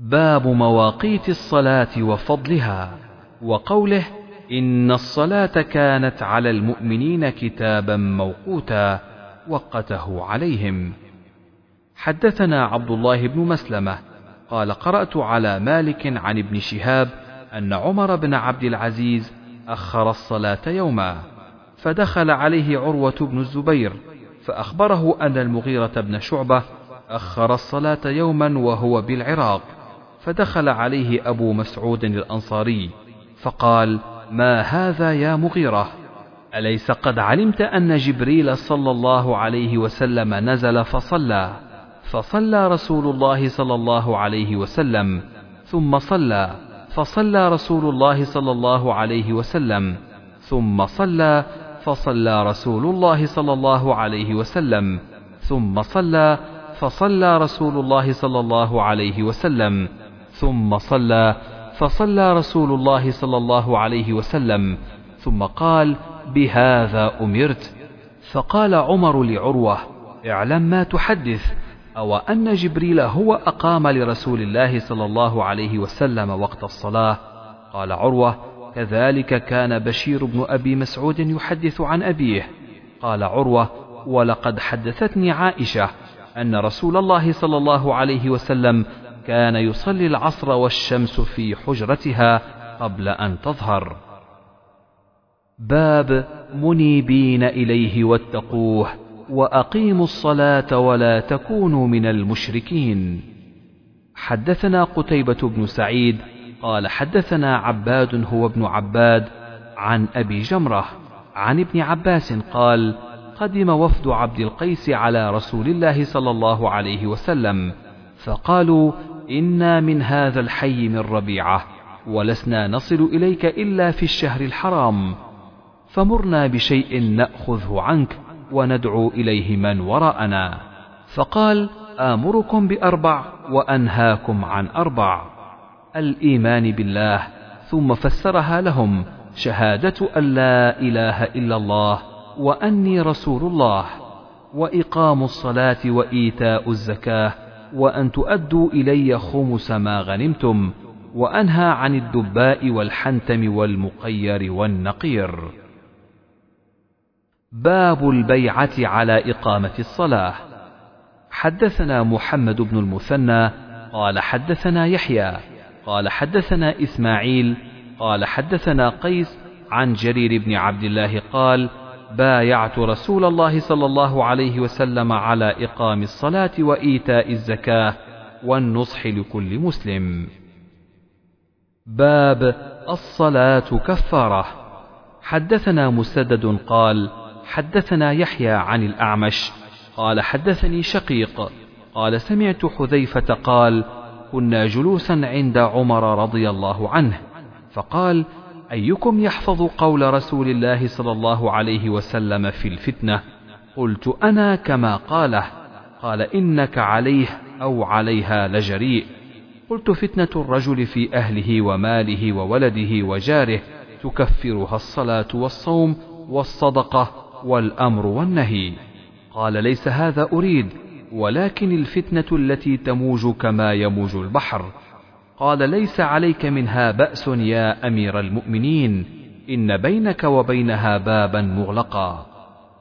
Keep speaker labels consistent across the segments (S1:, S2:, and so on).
S1: باب مواقيت الصلاة وفضلها وقوله إن الصلاة كانت على المؤمنين كتابا موقوتا وقته عليهم. حدثنا عبد الله بن مسلمة قال قرأت على مالك عن ابن شهاب أن عمر بن عبد العزيز أخر الصلاة يوما فدخل عليه عروة بن الزبير فأخبره أن المغيرة بن شعبة أخر الصلاة يوما وهو بالعراق. فدخل عليه أبو مسعود الأنصاري فقال ما هذا يا مغيرة؟ أليس قد علمت أن جبريل صلى الله عليه وسلم نزل فصلى؟ فصلى رسول الله صلى الله عليه وسلم ثم صلى فصلى رسول الله صلى الله عليه وسلم ثم صلى فصلى رسول الله صلى الله عليه وسلم ثم صلى فصلى رسول الله صلى الله عليه وسلم ثم صلى فصلى رسول الله صلى الله عليه وسلم ثم قال بهذا أمرت. فقال عمر لعروة اعلم ما تحدث أو أن جبريل هو أقام لرسول الله صلى الله عليه وسلم وقت الصلاة؟ قال عروة كذلك كان بشير بن أبي مسعود يحدث عن أبيه. قال عروة ولقد حدثتني عائشة أن رسول الله صلى الله عليه وسلم كان يصلي العصر والشمس في حجرتها قبل أن تظهر. باب منيبين إليه واتقوه وأقيموا الصلاة ولا تكونوا من المشركين. حدثنا قتيبة بن سعيد قال حدثنا عباد هو ابن عباد عن أبي جمرة عن ابن عباس قال: قدم وفد عبد القيس على رسول الله صلى الله عليه وسلم فقالوا إنا من هذا الحي من ربيعة ولسنا نصل إليك إلا في الشهر الحرام فمرنا بشيء نأخذه عنك وندعو إليه من وراءنا. فقال آمركم بأربع وأنهاكم عن أربع. الإيمان بالله ثم فسرها لهم شهادة أن لا إله إلا الله وأني رسول الله وإقام الصلاة وإيتاء الزكاة وأن تؤدوا إلي خمس ما غنمتم وأنهى عن الدباء والحنتم والمقير والنقير. باب البيعة على إقامة الصلاة. حدثنا محمد بن المثنى قال حدثنا يحيى قال حدثنا إسماعيل قال حدثنا قيس عن جرير بن عبد الله قال بايعت رسول الله صلى الله عليه وسلم على إقام الصلاة وإيتاء الزكاة والنصح لكل مسلم. باب الصلاة كفارة. حدثنا مسدد قال: حدثنا يحيى عن الأعمش قال حدثني شقيق قال سمعت حذيفة قال: كنا جلوسا عند عمر رضي الله عنه فقال: أيكم يحفظ قول رسول الله صلى الله عليه وسلم في الفتنة؟ قلت أنا كما قاله. قال إنك عليه أو عليها لجريء. قلت فتنة الرجل في أهله وماله وولده وجاره تكفرها الصلاة والصوم والصدقة والأمر والنهي. قال ليس هذا أريد ولكن الفتنة التي تموج كما يموج البحر. قال ليس عليك منها بأس يا أمير المؤمنين إن بينك وبينها بابا مغلقا.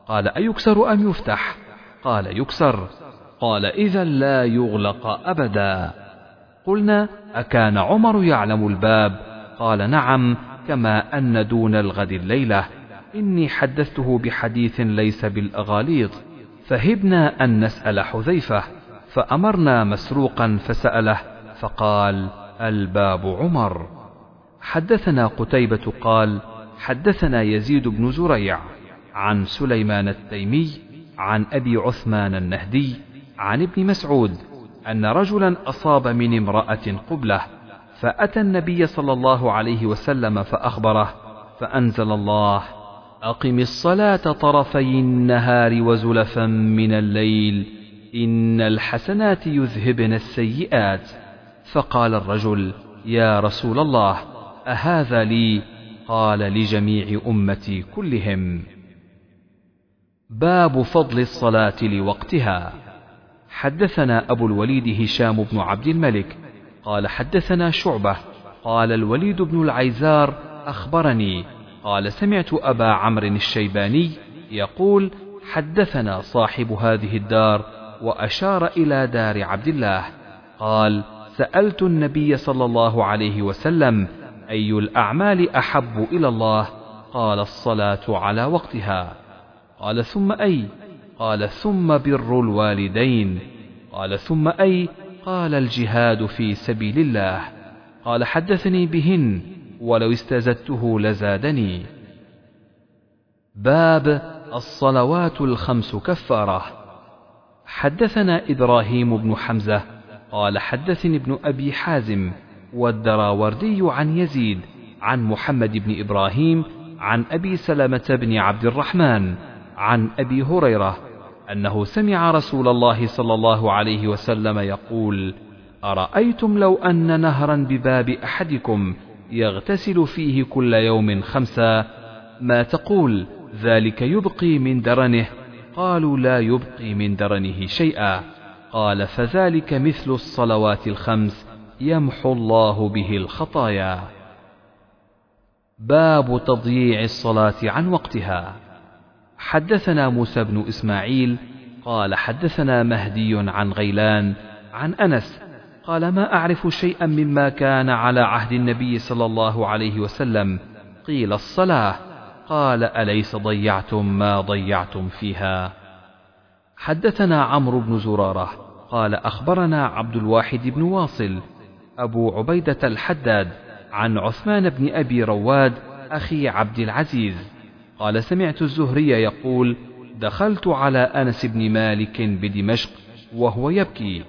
S1: قال أيكسر أم يفتح؟ قال يكسر. قال إذا لا يغلق أبدا. قلنا أكان عمر يعلم الباب؟ قال نعم كما أن دون الغد الليلة. إني حدثته بحديث ليس بالأغاليط. فهبنا أن نسأل حذيفة فأمرنا مسروقا فسأله فقال الباب عمر. حدثنا قتيبة قال حدثنا يزيد بن زريع عن سليمان التيمي عن أبي عثمان النهدي عن ابن مسعود أن رجلا أصاب من امرأة قبلة فأتى النبي صلى الله عليه وسلم فأخبره فأنزل الله أقم الصلاة طرفي النهار وزلفا من الليل إن الحسنات يذهبن السيئات. فقال الرجل يا رسول الله أهذا لي؟ قال لجميع أمتي كلهم. باب فضل الصلاة لوقتها. حدثنا أبو الوليد هشام بن عبد الملك. قال حدثنا شعبة. قال الوليد بن العيزار أخبرني. قال سمعت أبا عمرو الشيباني يقول حدثنا صاحب هذه الدار وأشار إلى دار عبد الله. قال سألت النبي صلى الله عليه وسلم أي الأعمال أحب إلى الله؟ قال الصلاة على وقتها. قال ثم أي؟ قال ثم بر الوالدين. قال ثم أي؟ قال الجهاد في سبيل الله. قال حدثني بهن ولو استزدته لزادني. باب الصلوات الخمس كفارة. حدثنا إبراهيم بن حمزة قال حدثني ابن أبي حازم والدراوردي عن يزيد عن محمد بن إبراهيم عن أبي سلمة بن عبد الرحمن عن أبي هريرة أنه سمع رسول الله صلى الله عليه وسلم يقول أرأيتم لو أن نهرا بباب أحدكم يغتسل فيه كل يوم خمسا ما تقول ذلك يبقي من درنه؟ قالوا لا يبقي من درنه شيئا. قال فذلك مثل الصلوات الخمس يمحو الله به الخطايا. باب تضييع الصلاة عن وقتها. حدثنا موسى بن إسماعيل قال حدثنا مهدي عن غيلان عن أنس قال ما أعرف شيئا مما كان على عهد النبي صلى الله عليه وسلم قيل الصلاة. قال أليس ضيعتم ما ضيعتم فيها؟ حدثنا عمرو بن زرارة قال أخبرنا عبد الواحد بن واصل أبو عبيدة الحداد عن عثمان بن أبي رواد أخي عبد العزيز. قال سمعت الزهري يقول دخلت على أنس بن مالك بدمشق وهو يبكي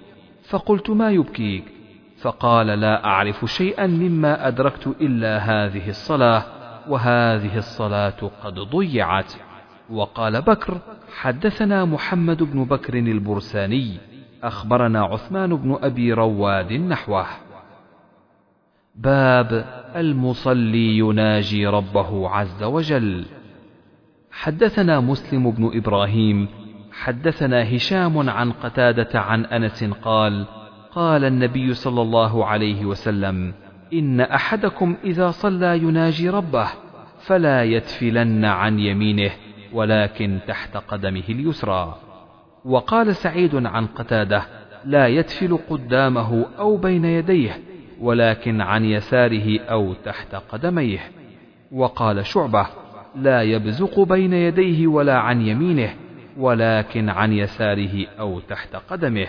S1: فقلت ما يبكيك؟ فقال لا أعرف شيئا مما أدركت إلا هذه الصلاة وهذه الصلاة قد ضيعت. وقال بكر حدثنا محمد بن بكر البرساني أخبرنا عثمان بن أبي رواد نحوه. باب المصلي يناجي ربه عز وجل. حدثنا مسلم بن إبراهيم حدثنا هشام عن قتادة عن أنس قال قال النبي صلى الله عليه وسلم إن أحدكم إذا صلى يناجي ربه فلا يتفلن عن يمينه. ولكن تحت قدمه اليسرى. وقال سعيد عن قتادة لا يتفل قدامه أو بين يديه ولكن عن يساره أو تحت قدميه. وقال شعبة لا يبزق بين يديه ولا عن يمينه ولكن عن يساره أو تحت قدمه.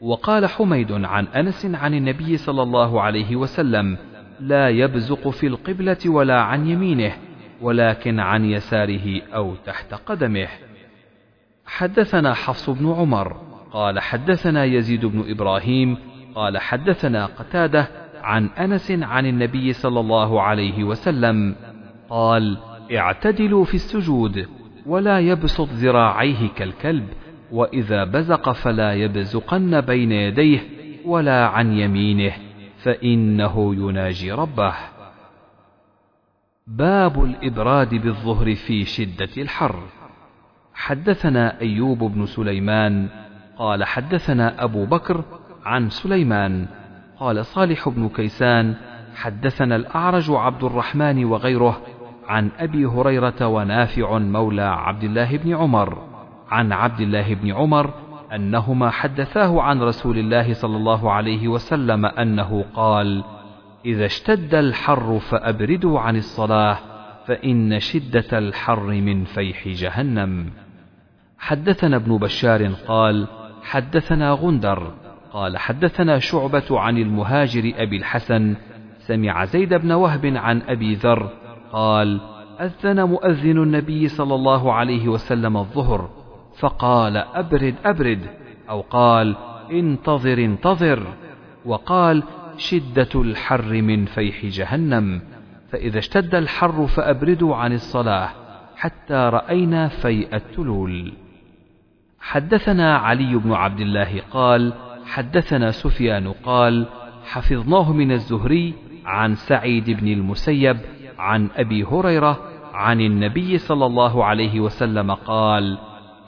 S1: وقال حميد عن أنس عن النبي صلى الله عليه وسلم لا يبزق في القبلة ولا عن يمينه ولكن عن يساره أو تحت قدمه. حدثنا حفص بن عمر قال حدثنا يزيد بن إبراهيم قال حدثنا قتادة عن أنس عن النبي صلى الله عليه وسلم قال اعتدلوا في السجود ولا يبسط ذراعيه كالكلب وإذا بزق فلا يبزقن بين يديه ولا عن يمينه فإنه يناجي ربه. باب الإبراد بالظهر في شدة الحر. حدثنا أيوب بن سليمان قال حدثنا أبو بكر عن سليمان قال صالح بن كيسان حدثنا الأعرج عبد الرحمن وغيره عن أبي هريرة ونافع مولى عبد الله بن عمر عن عبد الله بن عمر أنهما حدثاه عن رسول الله صلى الله عليه وسلم أنه قال إذا اشتد الحر فأبردوا عن الصلاة فإن شدة الحر من فيح جهنم. حدثنا ابن بشار قال حدثنا غندر قال حدثنا شعبة عن المهاجر أبي الحسن سمع زيد بن وهب عن أبي ذر قال أذن مؤذن النبي صلى الله عليه وسلم الظهر فقال أبرد أبرد أو قال انتظر انتظر. وقال شدة الحر من فيح جهنم فإذا اشتد الحر فأبردوا عن الصلاة حتى رأينا فيء التلول. حدثنا علي بن عبد الله قال حدثنا سفيان قال حفظناه من الزهري عن سعيد بن المسيب عن أبي هريرة عن النبي صلى الله عليه وسلم قال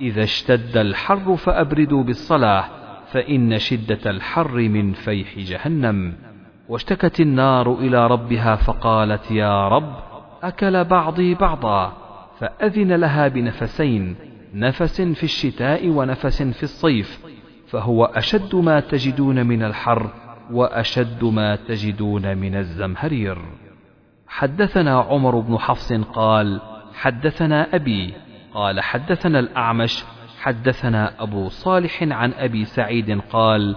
S1: إذا اشتد الحر فأبردوا بالصلاة فإن شدة الحر من فيح جهنم واشتكت النار إلى ربها فقالت يا رب أكل بعضي بعضا؟ فأذن لها بنفسين نفس في الشتاء ونفس في الصيف فهو أشد ما تجدون من الحر وأشد ما تجدون من الزمهرير. حدثنا عمر بن حفص قال حدثنا أبي قال حدثنا الأعمش حدثنا أبو صالح عن أبي سعيد قال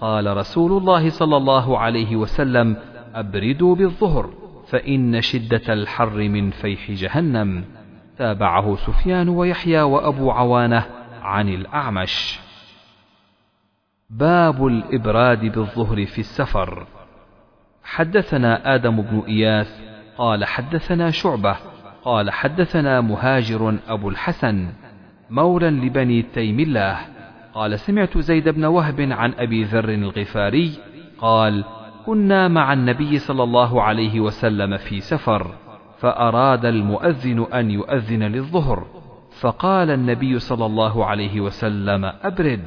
S1: قال رسول الله صلى الله عليه وسلم أبردوا بالظهر فإن شدة الحر من فيح جهنم. تابعه سفيان ويحيى وأبو عوانة عن الأعمش. باب الإبراد بالظهر في السفر. حدثنا آدم بن إياس قال حدثنا شعبة قال حدثنا مهاجر أبو الحسن. مولى لبني تيم الله. قال سمعت زيد بن وهب عن أبي ذر الغفاري قال كنا مع النبي صلى الله عليه وسلم في سفر فأراد المؤذن أن يؤذن للظهر فقال النبي صلى الله عليه وسلم أبرد.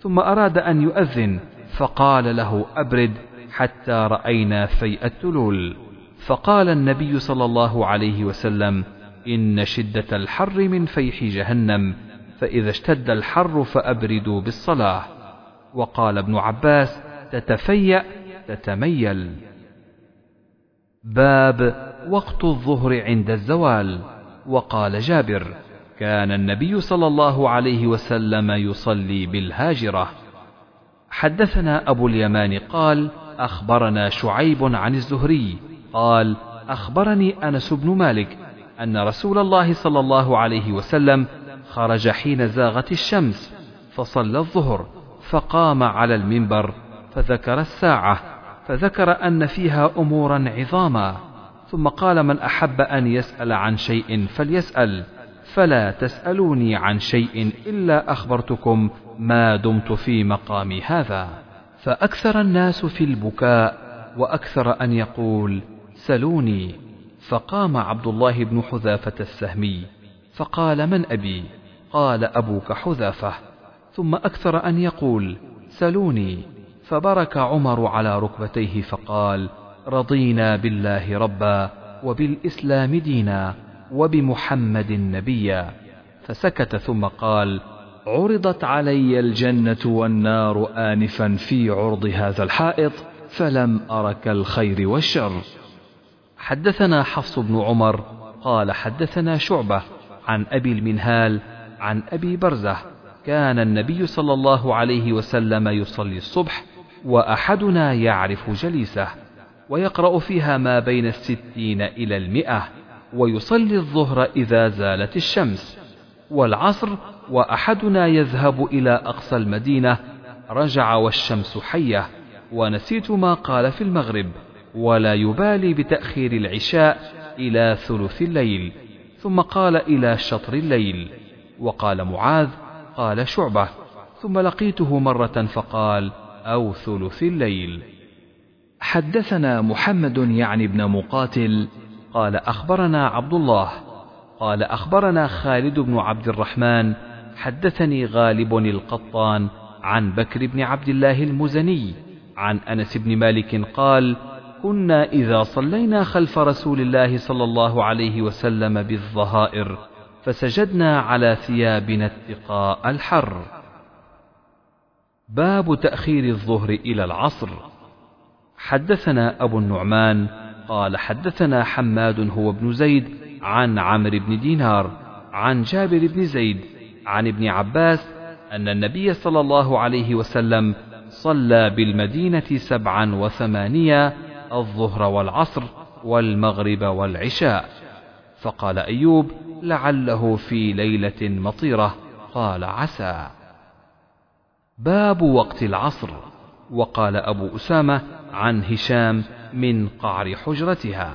S1: ثم أراد أن يؤذن فقال له أبرد حتى رأينا فيء التلول. فقال النبي صلى الله عليه وسلم إن شدة الحر من فيح جهنم فإذا اشتد الحر فأبردوا بالصلاة. وقال ابن عباس تتفيأ تتميل. باب وقت الظهر عند الزوال. وقال جابر كان النبي صلى الله عليه وسلم يصلي بالهاجرة. حدثنا أبو اليمان قال أخبرنا شعيب عن الزهري قال أخبرني أنس بن مالك أن رسول الله صلى الله عليه وسلم خرج حين زاغت الشمس فصلى الظهر فقام على المنبر فذكر الساعة فذكر أن فيها أمورا عظاما. ثم قال من أحب أن يسأل عن شيء فليسأل. فلا تسألوني عن شيء إلا أخبرتكم ما دمت في مقامي هذا. فأكثر الناس في البكاء وأكثر أن يقول سلوني. فقام عبد الله بن حذافة السهمي فقال من أبي قال أبوك حذافة. ثم أكثر أن يقول سلوني. فبرك عمر على ركبتيه فقال رضينا بالله ربا وبالإسلام دينا وبمحمد نبيا. فسكت ثم قال عرضت علي الجنة والنار آنفا في عرض هذا الحائط فلم أرك الخير والشر. حدثنا حفص بن عمر قال حدثنا شعبة عن أبي المنهال عن أبي برزة. كان النبي صلى الله عليه وسلم يصلي الصبح وأحدنا يعرف جليسه ويقرأ فيها ما بين الستين إلى المئة ويصلي الظهر إذا زالت الشمس. والعصر وأحدنا يذهب إلى أقصى المدينة رجع والشمس حية ونسيت ما قال في المغرب. ولا يبالي بتأخير العشاء إلى ثلث الليل. ثم قال إلى شطر الليل. وقال معاذ قال شعبة. ثم لقيته مرة فقال أو ثلث الليل. حدثنا محمد يعني ابن مقاتل. قال أخبرنا عبد الله. قال أخبرنا خالد بن عبد الرحمن. حدثني غالب القطان عن بكر بن عبد الله المزني عن أنس بن مالك قال كنا إذا صلينا خلف رسول الله صلى الله عليه وسلم بالظهائر فسجدنا على ثيابنا اتقاء الحر. باب تأخير الظهر إلى العصر. حدثنا أبو النعمان قال حدثنا حماد هو ابن زيد عن عمرو بن دينار عن جابر بن زيد عن ابن عباس أن النبي صلى الله عليه وسلم صلى بالمدينة سبعا وثمانية الظهر والعصر والمغرب والعشاء. فقال أيوب لعله في ليلة مطيرة. قال عسى. باب وقت العصر. وقال أبو أسامة عن هشام من قعر حجرتها.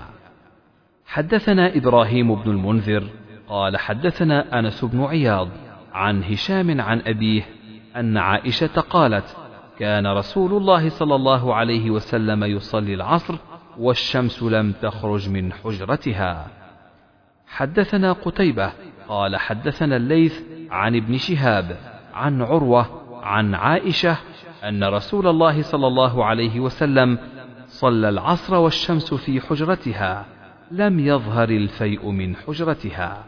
S1: حدثنا إبراهيم بن المنذر. قال حدثنا أنس بن عياض عن هشام عن أبيه أن عائشة قالت كان رسول الله صلى الله عليه وسلم يصلي العصر والشمس لم تخرج من حجرتها. حدثنا قتيبة قال حدثنا الليث عن ابن شهاب عن عروة عن عائشة أن رسول الله صلى الله عليه وسلم صلى العصر والشمس في حجرتها لم يظهر الفيء من حجرتها.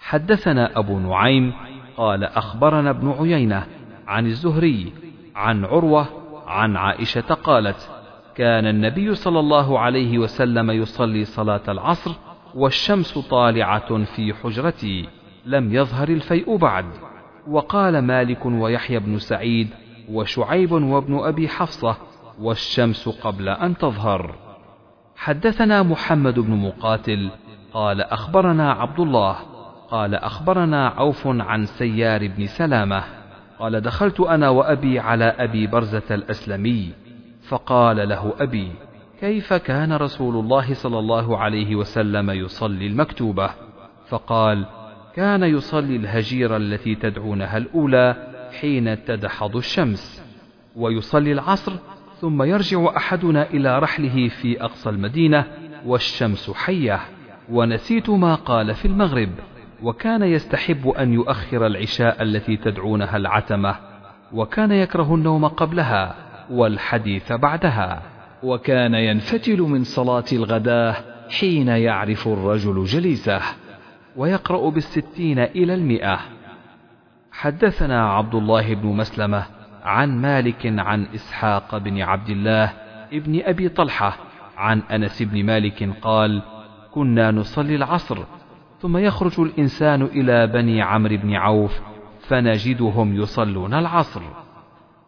S1: حدثنا أبو نعيم قال أخبرنا ابن عيينة عن الزهري عن عروة عن عائشة قالت كان النبي صلى الله عليه وسلم يصلي صلاة العصر والشمس طالعة في حجرتي لم يظهر الفيء بعد. وقال مالك ويحيى بن سعيد وشعيب وابن أبي حفصة والشمس قبل أن تظهر حدثنا محمد بن مقاتل قال أخبرنا عبد الله قال أخبرنا عوف عن سيار بن سلامة. قال دخلت أنا وأبي على أبي برزة الأسلمي. فقال له أبي كيف كان رسول الله صلى الله عليه وسلم يصلي المكتوبة؟ فقال كان يصلي الهجير التي تدعونها الأولى حين تدحض الشمس ويصلي العصر ثم يرجع أحدنا إلى رحله في أقصى المدينة والشمس حية ونسيت ما قال في المغرب. وكان يستحب أن يؤخر العشاء التي تدعونها العتمة وكان يكره النوم قبلها والحديث بعدها. وكان ينفتل من صلاة الغداة حين يعرف الرجل جليسه ويقرأ بالستين إلى المئة. حدثنا عبد الله بن مسلمة عن مالك عن إسحاق بن عبد الله ابن أبي طلحة عن أنس بن مالك قال كنا نصلي العصر ثم يخرج الإنسان إلى بني عمرو بن عوف فنجدهم يصلون العصر.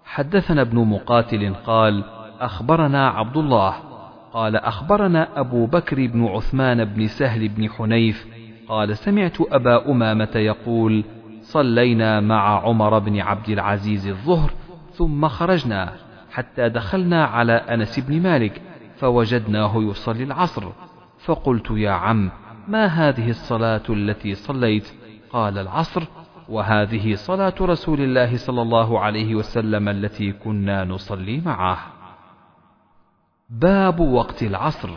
S1: حدثنا ابن مقاتل قال أخبرنا عبد الله. قال أخبرنا أبو بكر بن عثمان بن سهل بن حنيف. قال سمعت أبا أمامة يقول صلينا مع عمر بن عبد العزيز الظهر ثم خرجنا حتى دخلنا على أنس بن مالك فوجدناه يصلي العصر. فقلت يا عم ما هذه الصلاة التي صليت؟ قال العصر وهذه صلاة رسول الله صلى الله عليه وسلم التي كنا نصلي معه. باب وقت العصر.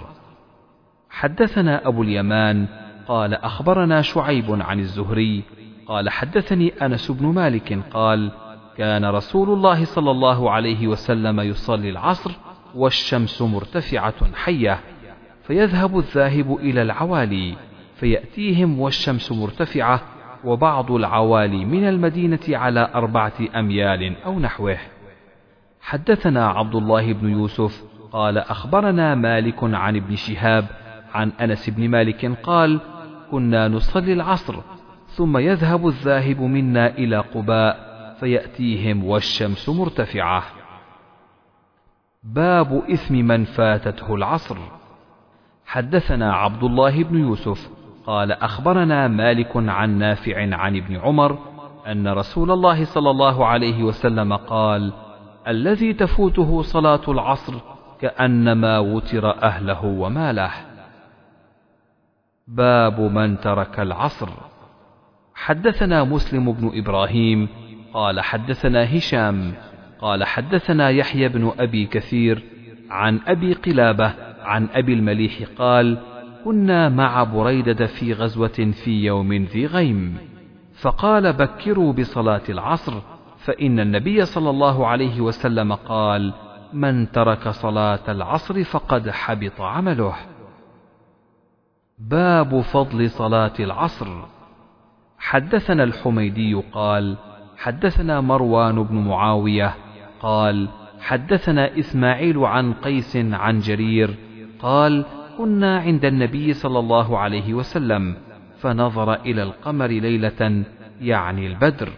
S1: حدثنا أبو اليمان قال أخبرنا شعيب عن الزهري قال حدثني أنس بن مالك قال كان رسول الله صلى الله عليه وسلم يصلي العصر والشمس مرتفعة حية. فيذهب الذاهب إلى العوالي فيأتيهم والشمس مرتفعة وبعض العوالي من المدينة على أربعة أميال أو نحوه. حدثنا عبد الله بن يوسف قال أخبرنا مالك عن ابن شهاب عن أنس بن مالك قال كنا نصلي العصر ثم يذهب الذاهب منا إلى قباء فيأتيهم والشمس مرتفعة. باب إثم من فاتته العصر. حدثنا عبد الله بن يوسف قال أخبرنا مالك عن نافع عن ابن عمر أن رسول الله صلى الله عليه وسلم قال الذي تفوته صلاة العصر كأنما وتر أهله وماله. باب من ترك العصر. حدثنا مسلم بن إبراهيم قال حدثنا هشام قال حدثنا يحيى بن أبي كثير عن أبي قلابة عن أبي المليح قال كنا مع بريدة في غزوة في يوم ذي غيم. فقال بكروا بصلاة العصر. فإن النبي صلى الله عليه وسلم قال من ترك صلاة العصر فقد حبط عمله. باب فضل صلاة العصر. حدثنا الحميدي قال حدثنا مروان بن معاوية قال حدثنا إسماعيل عن قيس عن جرير قال كنا عند النبي صلى الله عليه وسلم فنظر إلى القمر ليلة يعني البدر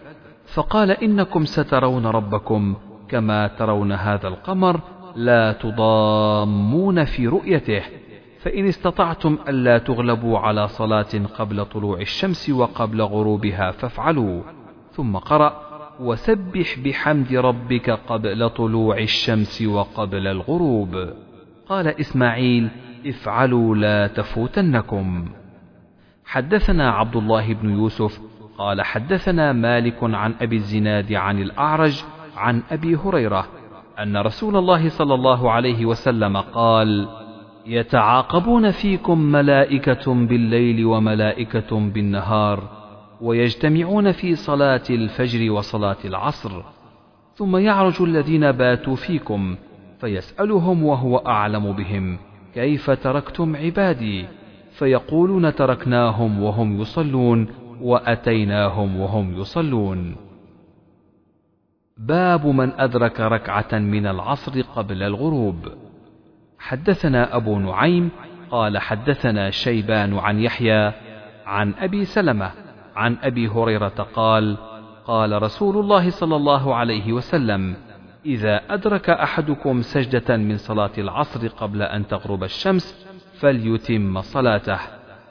S1: فقال إنكم سترون ربكم كما ترون هذا القمر لا تضامون في رؤيته فإن استطعتم ألا تغلبوا على صلاة قبل طلوع الشمس وقبل غروبها فافعلوا. ثم قرأ وسبح بحمد ربك قبل طلوع الشمس وقبل الغروب. قال إسماعيل افعلوا لا تفوتنكم. حدثنا عبد الله بن يوسف قال حدثنا مالك عن أبي الزناد عن الأعرج عن أبي هريرة أن رسول الله صلى الله عليه وسلم قال يتعاقبون فيكم ملائكة بالليل وملائكة بالنهار ويجتمعون في صلاة الفجر وصلاة العصر ثم يعرج الذين باتوا فيكم فيسألهم وهو أعلم بهم كيف تركتم عبادي؟ فيقولون تركناهم وهم يصلون وأتيناهم وهم يصلون. باب من أدرك ركعة من العصر قبل الغروب. حدثنا أبو نعيم قال حدثنا شيبان عن يحيى عن أبي سلمة عن أبي هريرة قال قال رسول الله صلى الله عليه وسلم إذا أدرك أحدكم سجدة من صلاة العصر قبل أن تغرب الشمس فليتم صلاته.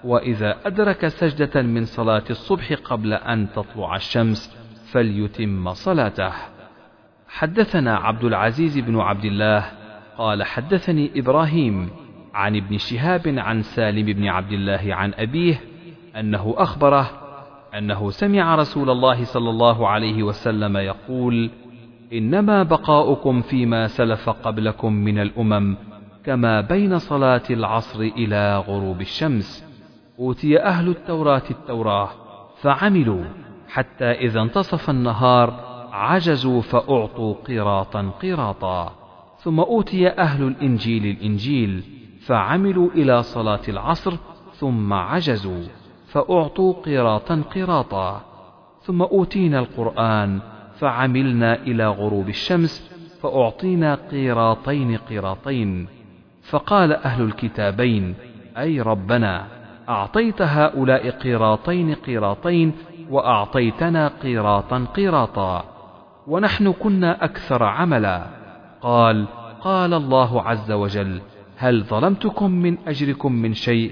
S1: وإذا أدرك سجدة من صلاة الصبح قبل أن تطلع الشمس فليتم صلاته. حدثنا عبد العزيز بن عبد الله قال حدثني إبراهيم عن ابن شهاب عن سالم بن عبد الله عن أبيه أنه أخبره أنه سمع رسول الله صلى الله عليه وسلم يقول: إنما بقاؤكم فيما سلف قبلكم من الأمم كما بين صلاة العصر إلى غروب الشمس. أوتي أهل التوراة التوراة فعملوا حتى إذا انتصف النهار عجزوا فأعطوا قيراطا قيراطا. ثم أوتي أهل الإنجيل الإنجيل فعملوا إلى صلاة العصر ثم عجزوا فأعطوا قراطا قراطا ثم أوتينا القرآن فعملنا إلى غروب الشمس فأعطينا قيراطين قيراطين. فقال أهل الكتابين أي ربنا أعطيت هؤلاء قيراطين قيراطين وأعطيتنا قيراطا قيراطا. ونحن كنا أكثر عملا. قال قال الله عز وجل هل ظلمتكم من أجركم من شيء؟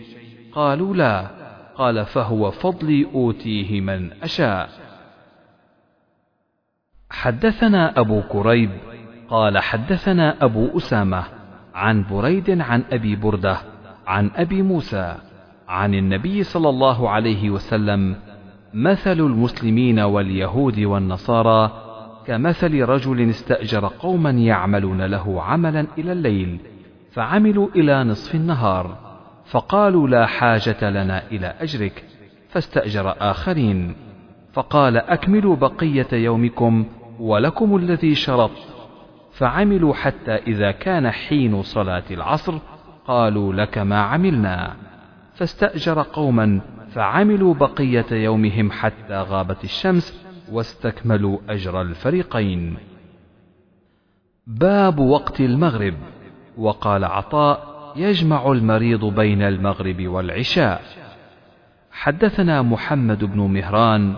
S1: قالوا لا. قال فهو فضلي أوتيه من أشاء. حدثنا أبو كريب قال حدثنا أبو أسامة عن بريد عن أبي بردة عن أبي موسى عن النبي صلى الله عليه وسلم مثل المسلمين واليهود والنصارى كمثل رجل استأجر قوما يعملون له عملا إلى الليل فعملوا إلى نصف النهار فقالوا لا حاجة لنا إلى أجرك فاستأجر آخرين فقال أكملوا بقية يومكم ولكم الذي شرط فعملوا حتى إذا كان حين صلاة العصر قالوا لك ما عملنا. فاستأجر قوما فعملوا بقية يومهم حتى غابت الشمس واستكملوا أجر الفريقين. باب وقت المغرب. وقال عطاء يجمع المريض بين المغرب والعشاء. حدثنا محمد بن مهران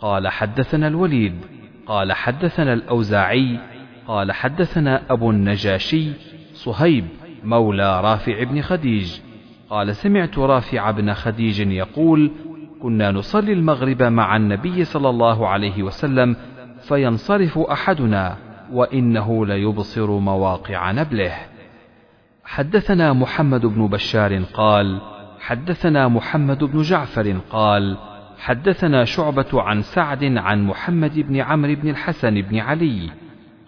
S1: قال حدثنا الوليد قال حدثنا الأوزاعي قال حدثنا أبو النجاشي صهيب مولى رافع بن خديج. قال سمعت رافع بن خديج يقول كنا نصلي المغرب مع النبي صلى الله عليه وسلم فينصرف أحدنا وإنه ليبصر مواقع نبله. حدثنا محمد بن بشار قال حدثنا محمد بن جعفر قال حدثنا شعبة عن سعد عن محمد بن عمرو بن الحسن بن علي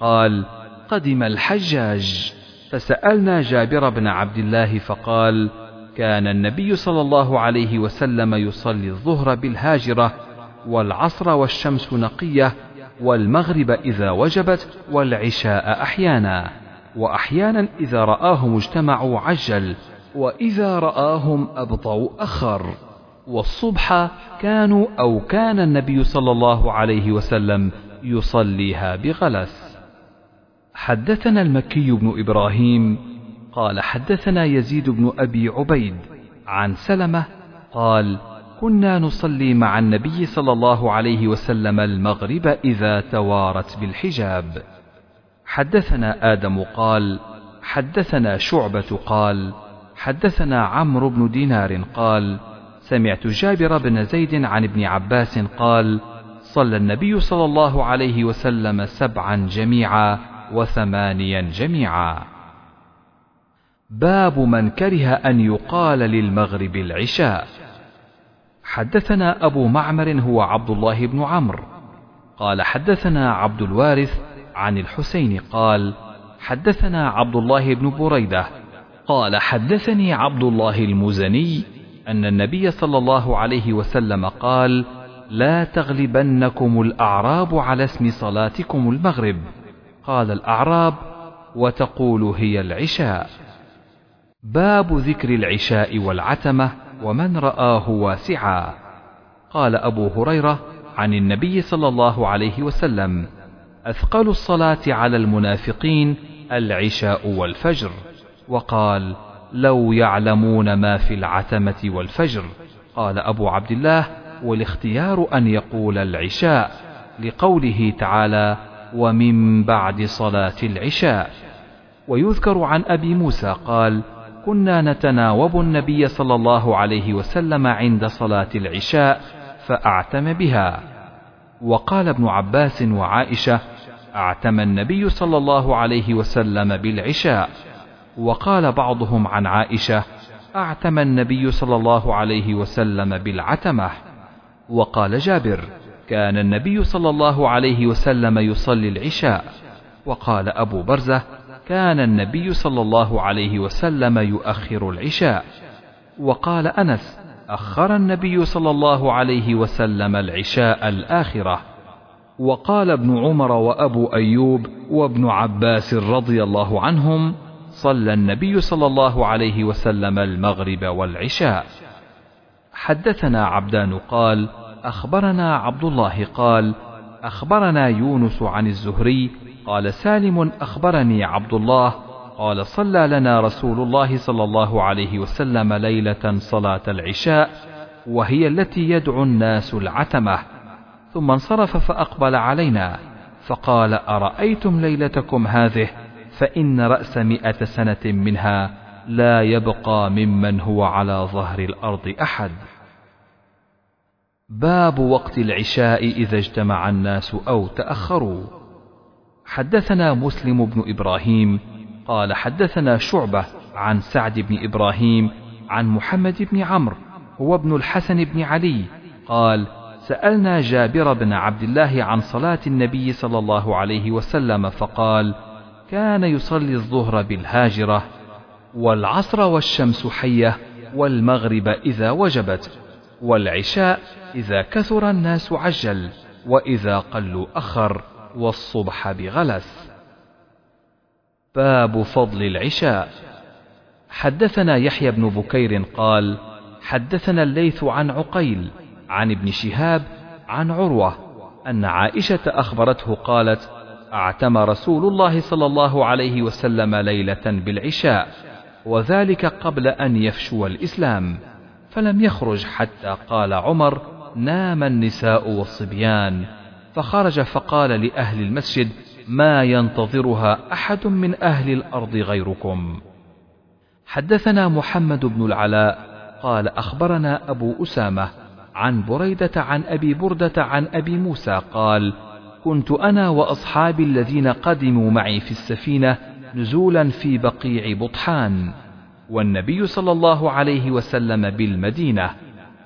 S1: قال قدم الحجاج فسألنا جابر بن عبد الله فقال كان النبي صلى الله عليه وسلم يصلي الظهر بالهاجرة والعصر والشمس نقية والمغرب إذا وجبت والعشاء أحيانا وأحيانا إذا رآهم اجتمعوا عجل وإذا رآهم أبطأوا أخر والصبح كانوا أو كان النبي صلى الله عليه وسلم يصليها بغلس. حدثنا المكي بن إبراهيم قال حدثنا يزيد بن أبي عبيد عن سلمة قال كنا نصلي مع النبي صلى الله عليه وسلم المغرب إذا توارت بالحجاب. حدثنا آدم قال حدثنا شعبة قال حدثنا عمرو بن دينار قال سمعت جابر بن زيد عن ابن عباس قال صلى النبي صلى الله عليه وسلم سبعا جميعا وثمانيا جميعا. باب من كره أن يقال للمغرب العشاء. حدثنا أبو معمر هو عبد الله بن عمرو. قال حدثنا عبد الوارث عن الحسين قال حدثنا عبد الله بن بريدة. قال حدثني عبد الله المزني أن النبي صلى الله عليه وسلم قال لا تغلبنكم الأعراب على اسم صلاتكم المغرب قال الأعراب وتقول هي العشاء باب ذكر العشاء والعتمة ومن رآه واسعا. قال أبو هريرة عن النبي صلى الله عليه وسلم أثقل الصلاة على المنافقين العشاء والفجر وقال لو يعلمون ما في العتمة والفجر. قال أبو عبد الله والاختيار أن يقول العشاء لقوله تعالى ومن بعد صلاة العشاء ويذكر عن أبي موسى قال كنا نتناوب النبي صلى الله عليه وسلم عند صلاة العشاء فأعتم بها وقال ابن عباس وعائشة أعتم النبي صلى الله عليه وسلم بالعشاء وقال بعضهم عن عائشة أعتم النبي صلى الله عليه وسلم بالعتمة. وقال جابر كان النبي صلى الله عليه وسلم يصلي العشاء. وقال أبو برزة كان النبي صلى الله عليه وسلم يؤخر العشاء. وقال أنس أخر النبي صلى الله عليه وسلم العشاء الآخرة. وقال ابن عمر وأبو أيوب وابن عباس رضي الله عنهم صلى النبي صلى الله عليه وسلم المغرب والعشاء. حدثنا عبدان قال أخبرنا عبد الله قال أخبرنا يونس عن الزهري قال سالم أخبرني عبد الله قال صلى لنا رسول الله صلى الله عليه وسلم ليلة صلاة العشاء وهي التي يدعو الناس العتمة. ثم انصرف فأقبل علينا فقال أرأيتم ليلتكم هذه؟ فإن رأس مئة سنة منها لا يبقى ممن هو على ظهر الأرض أحد. باب وقت العشاء إذا اجتمع الناس أو تأخروا. حدثنا مسلم بن إبراهيم قال حدثنا شعبة عن سعد بن إبراهيم عن محمد بن عمرو هو ابن الحسن بن علي قال سألنا جابر بن عبد الله عن صلاة النبي صلى الله عليه وسلم فقال كان يصلي الظهر بالهاجرة والعصر والشمس حية والمغرب إذا وجبت والعشاء إذا كثر الناس عجل وإذا قلوا أخر والصبح بغلس. باب فضل العشاء. حدثنا يحيى بن بكير قال حدثنا الليث عن عقيل عن ابن شهاب عن عروة أن عائشة أخبرته قالت أعتم رسول الله صلى الله عليه وسلم ليلة بالعشاء وذلك قبل أن يفشو الإسلام فلم يخرج حتى قال عمر نام النساء والصبيان فخرج فقال لأهل المسجد ما ينتظرها أحد من أهل الأرض غيركم حدثنا محمد بن العلاء قال أخبرنا أبو أسامة عن بريدة عن أبي بردة عن أبي موسى قال كنت أنا وأصحابي الذين قدموا معي في السفينة نزولا في بقيع بطحان والنبي صلى الله عليه وسلم بالمدينة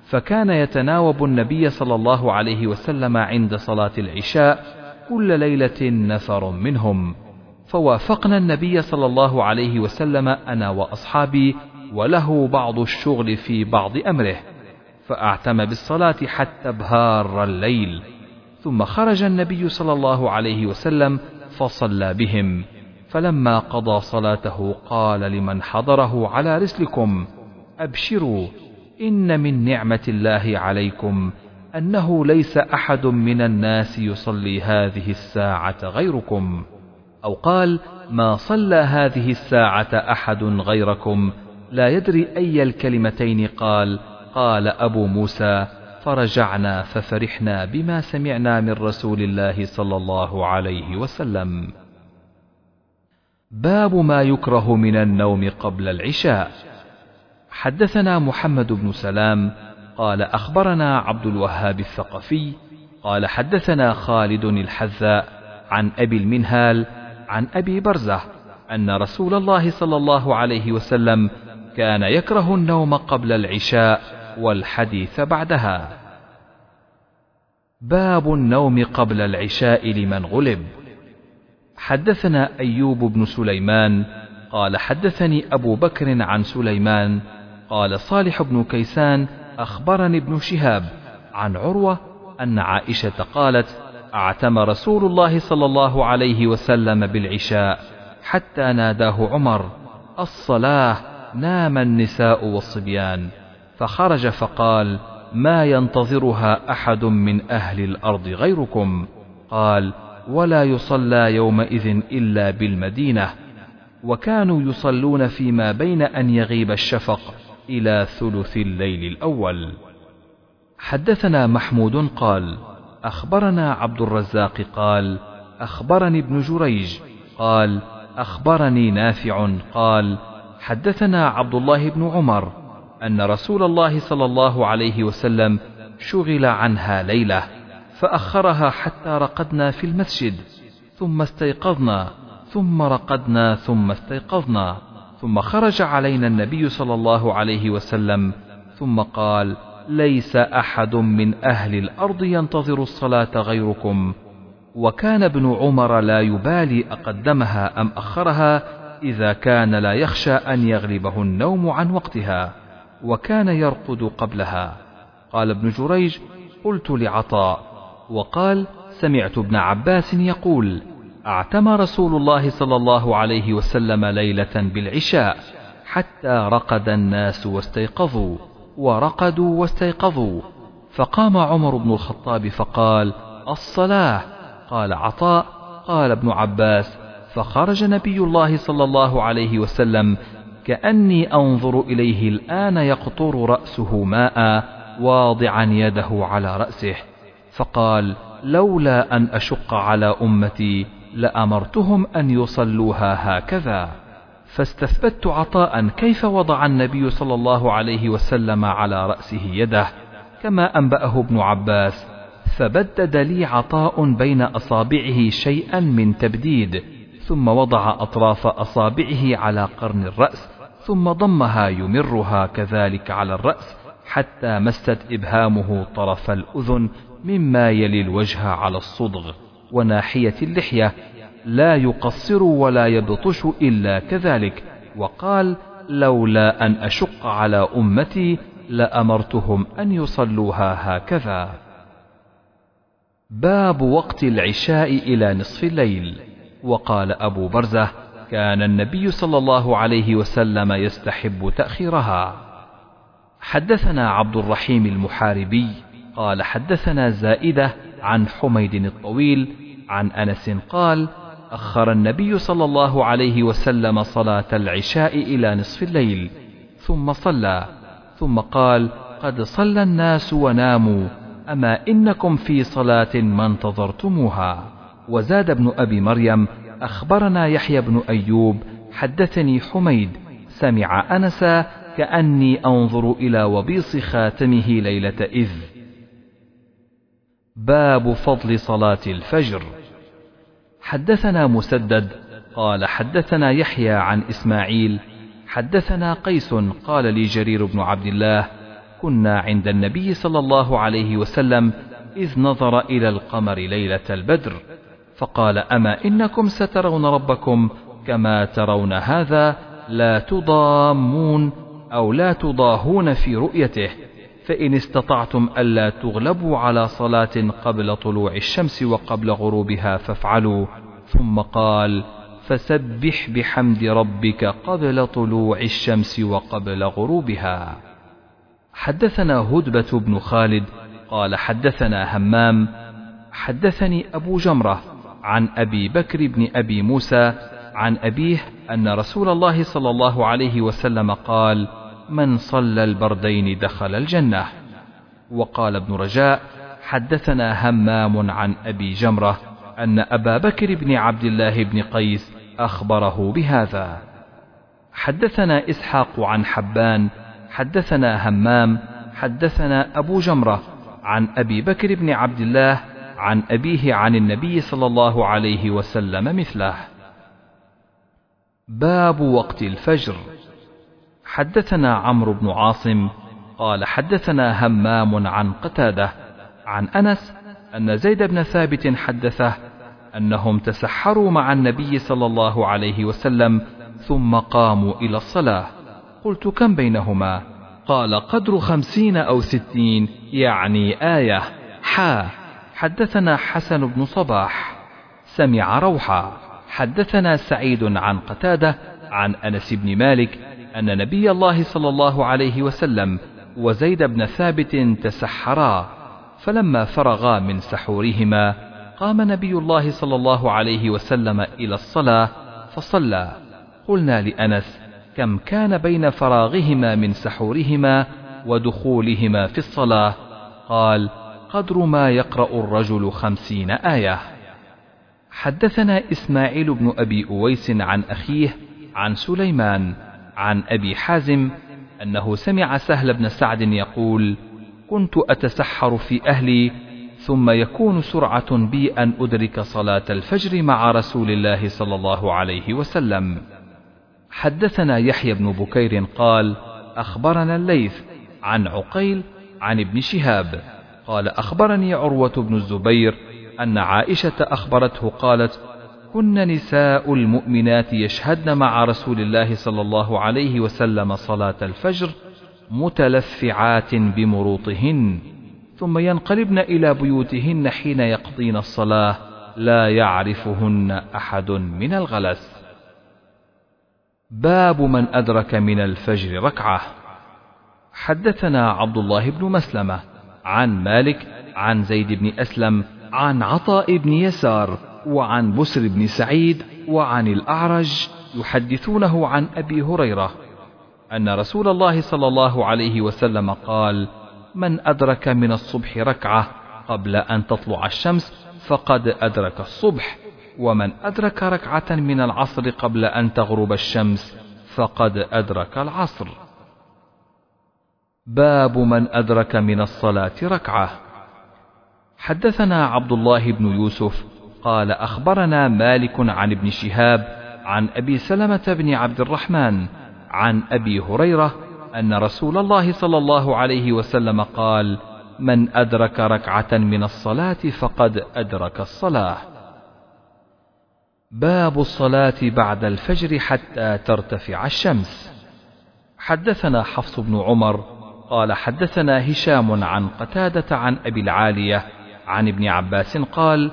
S1: فكان يتناوب النبي صلى الله عليه وسلم عند صلاة العشاء كل ليلة نفر منهم فوافقنا النبي صلى الله عليه وسلم أنا وأصحابي وله بعض الشغل في بعض أمره فأعتم بالصلاة حتى ابهار الليل. ثم خرج النبي صلى الله عليه وسلم فصلى بهم. فلما قضى صلاته قال لمن حضره على رسلكم أبشروا إن من نعمة الله عليكم أنه ليس أحد من الناس يصلي هذه الساعة غيركم. أو قال ما صلى هذه الساعة أحد غيركم؟ لا يدري أي الكلمتين قال. قال أبو موسى فرجعنا ففرحنا بما سمعنا من رسول الله صلى الله عليه وسلم. باب ما يكره من النوم قبل العشاء. حدثنا محمد بن سلام قال أخبرنا عبد الوهاب الثقفي قال حدثنا خالد الحذاء عن أبي المنهال عن أبي برزة أن رسول الله صلى الله عليه وسلم كان يكره النوم قبل العشاء والحديث بعدها. باب النوم قبل العشاء لمن غلب. حدثنا أيوب بن سليمان قال حدثني أبو بكر عن سليمان قال صالح بن كيسان أخبرني ابن شهاب عن عروة أن عائشة قالت أعتم رسول الله صلى الله عليه وسلم بالعشاء حتى ناداه عمر الصلاة نام النساء والصبيان فخرج فقال ما ينتظرها أحد من أهل الأرض غيركم؟ قال ولا يصلى يومئذ إلا بالمدينة. وكانوا يصلون فيما بين أن يغيب الشفق إلى ثلث الليل الأول. حدثنا محمود قال أخبرنا عبد الرزاق قال أخبرني ابن جريج قال أخبرني نافع قال حدثنا عبد الله بن عمر أن رسول الله صلى الله عليه وسلم شغل عنها ليلة فأخرها حتى رقدنا في المسجد ثم استيقظنا ثم رقدنا ثم استيقظنا ثم خرج علينا النبي صلى الله عليه وسلم ثم قال ليس أحد من أهل الأرض ينتظر الصلاة غيركم وكان ابن عمر لا يبالي أقدمها أم أخرها إذا كان لا يخشى أن يغلبه النوم عن وقتها. وكان يرقد قبلها. قال ابن جريج قلت لعطاء وقال سمعت ابن عباس يقول أعتم رسول الله صلى الله عليه وسلم ليلة بالعشاء حتى رقد الناس واستيقظوا ورقدوا واستيقظوا. فقام عمر بن الخطاب فقال الصلاة. قال عطاء قال ابن عباس فخرج نبي الله صلى الله عليه وسلم كأني أنظر إليه الآن يقطر رأسه ماء واضعا يده على رأسه فقال لولا أن أشق على أمتي لأمرتهم أن يصلوها هكذا. فاستثبت عطاء كيف وضع النبي صلى الله عليه وسلم على رأسه يده كما أنبأه ابن عباس فبدد لي عطاء بين أصابعه شيئا من تبديد ثم وضع أطراف أصابعه على قرن الرأس ثم ضمها يمرها كذلك على الرأس حتى مست إبهامه طرف الأذن مما يلي الوجه على الصدغ. وناحية اللحية لا يقصر ولا يبطش إلا كذلك. وقال لولا أن أشق على أمتي لأمرتهم أن يصلوها هكذا. باب وقت العشاء إلى نصف الليل. وقال أبو برزة كان النبي صلى الله عليه وسلم يستحب تأخيرها. حدثنا عبد الرحيم المحاربي قال حدثنا زائدة عن حميد الطويل عن أنس قال أخر النبي صلى الله عليه وسلم صلاة العشاء إلى نصف الليل ثم صلى ثم قال قد صلى الناس وناموا أما إنكم في صلاة ما انتظرتموها؟ وزاد ابن أبي مريم أخبرنا يحيى بن أيوب حدثني حميد سمع أنس كأني أنظر إلى وبيص خاتمه ليلة إذ. باب فضل صلاة الفجر. حدثنا مسدد قال حدثنا يحيى عن إسماعيل حدثنا قيس قال لي جرير بن عبد الله كنا عند النبي صلى الله عليه وسلم إذ نظر إلى القمر ليلة البدر. فقال أما إنكم سترون ربكم كما ترون هذا لا تضامون أو لا تضاهون في رؤيته فإن استطعتم ألا تغلبوا على صلاة قبل طلوع الشمس وقبل غروبها فافعلوا. ثم قال فسبح بحمد ربك قبل طلوع الشمس وقبل غروبها. حدثنا هدبة بن خالد قال حدثنا همام حدثني أبو جمرة عن أبي بكر بن أبي موسى عن أبيه أن رسول الله صلى الله عليه وسلم قال من صلى البردين دخل الجنة. وقال ابن رجاء حدثنا همام عن أبي جمرة أن أبا بكر بن عبد الله بن قيس أخبره بهذا. حدثنا إسحاق عن حبان حدثنا همام حدثنا أبو جمرة عن أبي بكر بن عبد الله عن أبيه عن النبي صلى الله عليه وسلم مثله. باب وقت الفجر. حدثنا عمرو بن عاصم قال حدثنا همام عن قتادة عن أنس أن زيد بن ثابت حدثه أنهم تسحروا مع النبي صلى الله عليه وسلم ثم قاموا إلى الصلاة. قلت كم بينهما؟ قال قدر خمسين أو ستين يعني آية. حا. حدثنا حسن بن صباح. سمع روحا. حدثنا سعيد عن قتادة عن أنس بن مالك أن نبي الله صلى الله عليه وسلم وزيد بن ثابت تسحرا. فلما فرغا من سحورهما قام نبي الله صلى الله عليه وسلم إلى الصلاة فصلى. قلنا لأنس كم كان بين فراغهما من سحورهما ودخولهما في الصلاة؟ قال قدر ما يقرأ الرجل خمسين آية. حدثنا إسماعيل بن أبي أويس عن أخيه عن سليمان عن أبي حازم أنه سمع سهل بن سعد يقول كنت أتسحر في أهلي ثم يكون سرعة بي أن أدرك صلاة الفجر مع رسول الله صلى الله عليه وسلم. حدثنا يحيى بن بكير قال أخبرنا الليث عن عقيل عن ابن شهاب. قال أخبرني عروة بن الزبير أن عائشة أخبرته قالت كن نساء المؤمنات يشهدن مع رسول الله صلى الله عليه وسلم صلاة الفجر متلفعات بمروطهن ثم ينقلبن إلى بيوتهن حين يقضين الصلاة لا يعرفهن أحد من الغلس. باب من أدرك من الفجر ركعة. حدثنا عبد الله بن مسلمة. عن مالك عن زيد بن أسلم عن عطاء بن يسار وعن بسر بن سعيد وعن الأعرج يحدثونه عن أبي هريرة أن رسول الله صلى الله عليه وسلم قال: من أدرك من الصبح ركعة قبل أن تطلع الشمس فقد أدرك الصبح، ومن أدرك ركعة من العصر قبل أن تغرب الشمس فقد أدرك العصر. باب من أدرك من الصلاة ركعة. حدثنا عبد الله بن يوسف قال أخبرنا مالك عن ابن شهاب عن أبي سلمة بن عبد الرحمن عن أبي هريرة أن رسول الله صلى الله عليه وسلم قال: من أدرك ركعة من الصلاة فقد أدرك الصلاة. باب الصلاة بعد الفجر حتى ترتفع الشمس. حدثنا حفص بن عمر قال حدثنا هشام عن قتادة عن أبي العالية عن ابن عباس قال: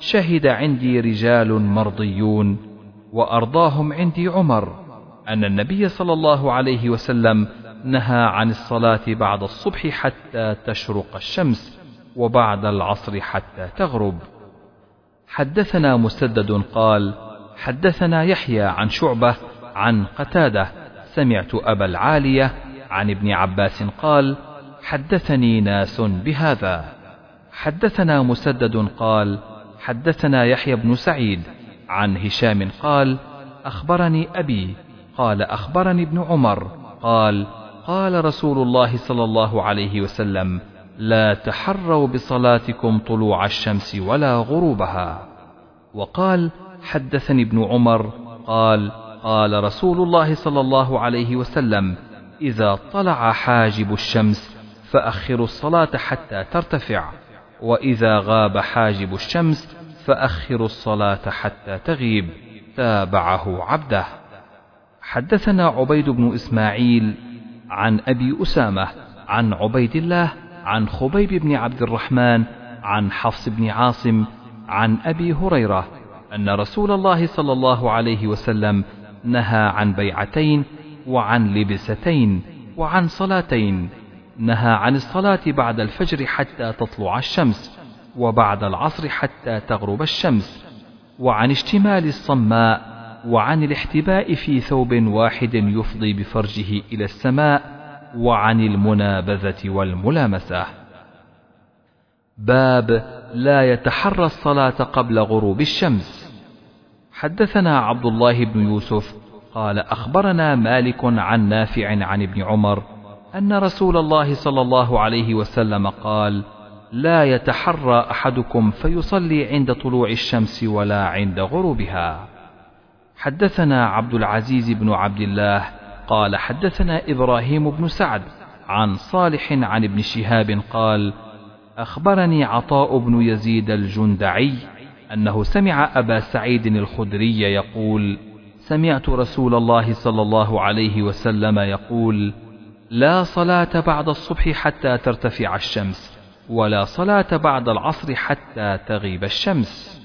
S1: شهد عندي رجال مرضيون وأرضاهم عندي عمر أن النبي صلى الله عليه وسلم نهى عن الصلاة بعد الصبح حتى تشرق الشمس وبعد العصر حتى تغرب. حدثنا مسدد قال حدثنا يحيى عن شعبة عن قتادة سمعت أبا العالية عن ابن عباس قال حدثني ناس بهذا. حدثنا مسدد قال حدثنا يحيى بن سعيد. عن هشام قال أخبرني أبي. قال أخبرني ابن عمر. قال قال رسول الله صلى الله عليه وسلم لا تحروا بصلاتكم طلوع الشمس ولا غروبها. وقال حدثني ابن عمر. قال قال رسول الله صلى الله عليه وسلم إذا طلع حاجب الشمس فاخروا الصلاة حتى ترتفع وإذا غاب حاجب الشمس فأخروا الصلاة حتى تغيب تابعه عبده. حدثنا عبيد بن إسماعيل عن أبي أسامة عن عبيد الله عن خبيب بن عبد الرحمن عن حفص بن عاصم عن أبي هريرة أن رسول الله صلى الله عليه وسلم نهى عن بيعتين وعن لبستين وعن صلاتين نهى عن الصلاة بعد الفجر حتى تطلع الشمس وبعد العصر حتى تغرب الشمس وعن اشتمال الصماء وعن الاحتباء في ثوب واحد يفضي بفرجه إلى السماء وعن المنابذة والملامسة. باب لا يتحرى الصلاة قبل غروب الشمس. حدثنا عبد الله بن يوسف قال أخبرنا مالك عن نافع عن ابن عمر أن رسول الله صلى الله عليه وسلم قال: لا يتحرى أحدكم فيصلي عند طلوع الشمس ولا عند غروبها. حدثنا عبد العزيز بن عبد الله قال حدثنا إبراهيم بن سعد عن صالح عن ابن شهاب قال: أخبرني عطاء بن يزيد الجندعي أنه سمع أبا سعيد الخدري يقول: سمعت رسول الله صلى الله عليه وسلم يقول: لا صلاة بعد الصبح حتى ترتفع الشمس ولا صلاة بعد العصر حتى تغيب الشمس.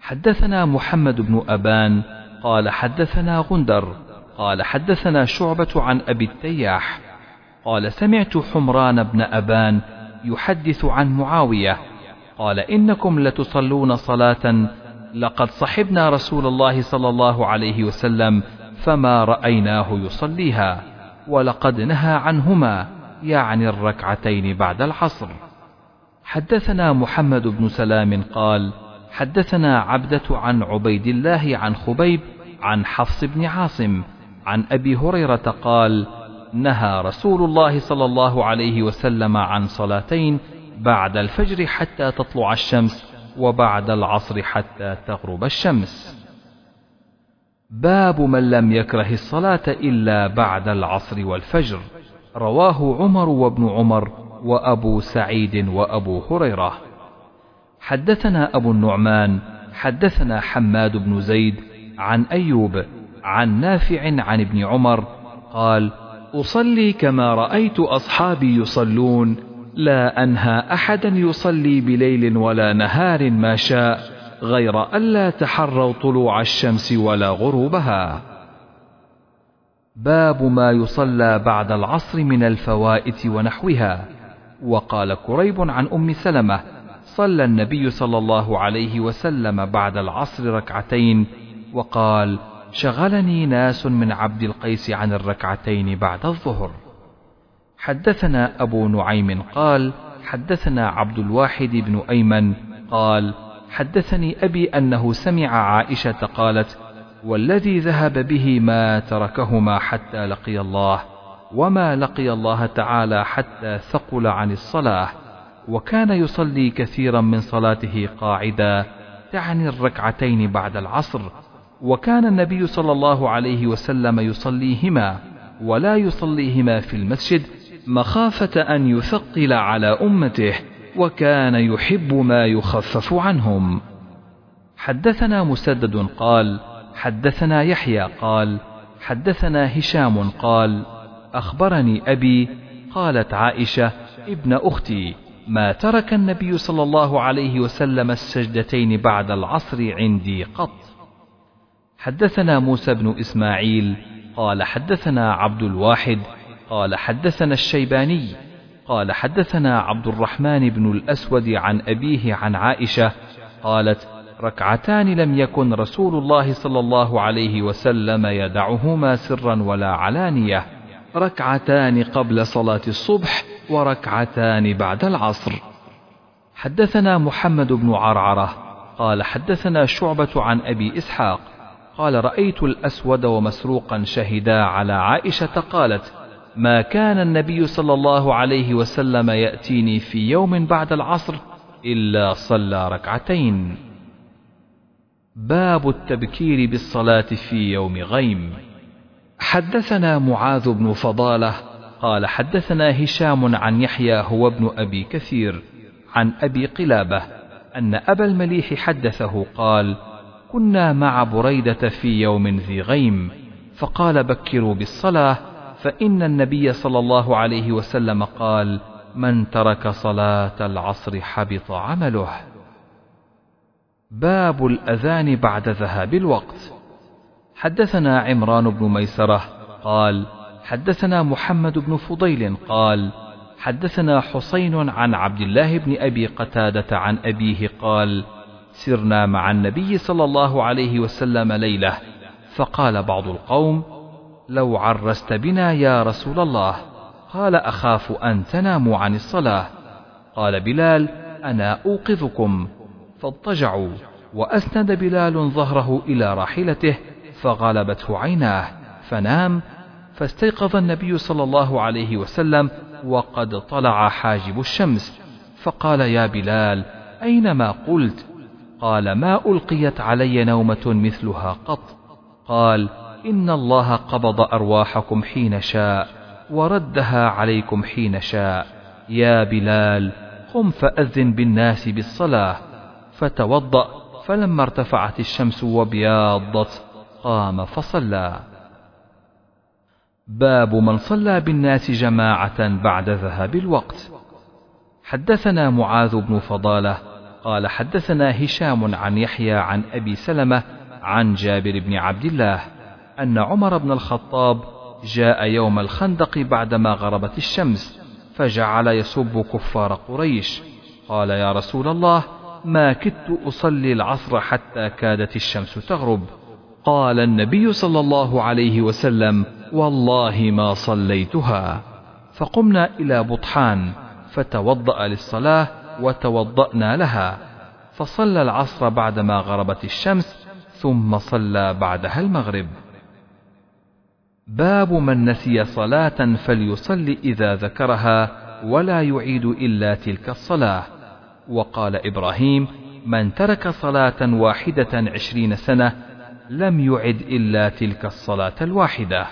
S1: حدثنا محمد بن أبان قال حدثنا غندر قال حدثنا شعبة عن أبي التياح قال سمعت حمران بن أبان يحدث عن معاوية قال إنكم لتصلون صلاة لقد صحبنا رسول الله صلى الله عليه وسلم فما رأيناه يصليها ولقد نهى عنهما يعني الركعتين بعد العصر. حدثنا محمد بن سلام قال حدثنا عبدة عن عبيد الله عن خبيب عن حفص بن عاصم عن أبي هريرة قال نهى رسول الله صلى الله عليه وسلم عن صلاتين بعد الفجر حتى تطلع الشمس وبعد العصر حتى تغرب الشمس. باب من لم يكره الصلاة إلا بعد العصر والفجر. رواه عمر وابن عمر وأبو سعيد وأبو هريرة. حدثنا أبو النعمان حدثنا حماد بن زيد عن أيوب عن نافع عن ابن عمر قال أصلي كما رأيت أصحابي يصلون لا أنهى أحدا يصلي بليل ولا نهار ما شاء غير ألا تحروا طلوع الشمس ولا غروبها. باب ما يصلى بعد العصر من الفوائت ونحوها. وقال كريب عن أم سلمة صلى النبي صلى الله عليه وسلم بعد العصر ركعتين وقال شغلني ناس من عبد القيس عن الركعتين بعد الظهر. حدثنا أبو نعيم قال حدثنا عبد الواحد بن أيمن قال حدثني أبي أنه سمع عائشة قالت والذي ذهب به ما تركهما حتى لقي الله وما لقي الله تعالى حتى ثقل عن الصلاة وكان يصلي كثيرا من صلاته قاعدا تعني الركعتين بعد العصر وكان النبي صلى الله عليه وسلم يصليهما ولا يصليهما في المسجد مخافة أن يثقل على أمته وكان يحب ما يخفف عنهم. حدثنا مسدد قال حدثنا يحيى قال حدثنا هشام قال أخبرني أبي قالت عائشة ابن أختي ما ترك النبي صلى الله عليه وسلم السجدتين بعد العصر عندي قط. حدثنا موسى بن إسماعيل قال حدثنا عبد الواحد قال حدثنا الشيباني قال حدثنا عبد الرحمن بن الأسود عن أبيه عن عائشة قالت ركعتان لم يكن رسول الله صلى الله عليه وسلم يدعهما سرا ولا علانية. ركعتان قبل صلاة الصبح وركعتان بعد العصر. حدثنا محمد بن عرعرة قال حدثنا شعبة عن أبي إسحاق قال رأيت الأسود ومسروقا شهدا على عائشة قالت ما كان النبي صلى الله عليه وسلم يأتيني في يوم بعد العصر إلا صلى ركعتين. باب التبكير بالصلاة في يوم غيم. حدثنا معاذ بن فضالة قال حدثنا هشام عن يحيى هو ابن أبي كثير عن أبي قلابة أن أبا المليح حدثه قال كنا مع بريدة في يوم ذي غيم فقال بكروا بالصلاة فإن النبي صلى الله عليه وسلم قال من ترك صلاة العصر حبط عمله. باب الأذان بعد ذهاب الوقت. حدثنا عمران بن ميسرة قال حدثنا محمد بن فضيل قال حدثنا حسين عن عبد الله بن أبي قتادة عن أبيه قال سرنا مع النبي صلى الله عليه وسلم ليلة. فقال بعض القوم لو عرست بنا يا رسول الله. قال أخاف أن تناموا عن الصلاة. قال بلال أنا أوقظكم. فاضطجعوا وأسند بلال ظهره إلى راحلته فغلبته عيناه. فنام فاستيقظ النبي صلى الله عليه وسلم وقد طلع حاجب الشمس. فقال يا بلال أين ما قلت؟ قال ما ألقيت علي نومة مثلها قط. قال إن الله قبض أرواحكم حين شاء وردها عليكم حين شاء. يا بلال قم فأذن بالناس بالصلاة. فتوضأ فلما ارتفعت الشمس وبياضت قام فصلى. باب من صلى بالناس جماعة بعد ذهاب الوقت. حدثنا معاذ بن فضالة قال حدثنا هشام عن يحيى عن أبي سلمة عن جابر بن عبد الله. أن عمر بن الخطاب جاء يوم الخندق بعدما غربت الشمس فجعل يسب كفار قريش. قال يا رسول الله ما كدت أصلي العصر حتى كادت الشمس تغرب. قال النبي صلى الله عليه وسلم والله ما صليتها. فقمنا إلى بطحان فتوضأ للصلاة وتوضأنا لها. فصلى العصر بعدما غربت الشمس ثم صلى بعدها المغرب. باب من نسي صلاة فليصل إذا ذكرها ولا يعيد إلا تلك الصلاة. وقال إبراهيم من ترك صلاة واحدة عشرين سنة لم يعد إلا تلك الصلاة الواحدة.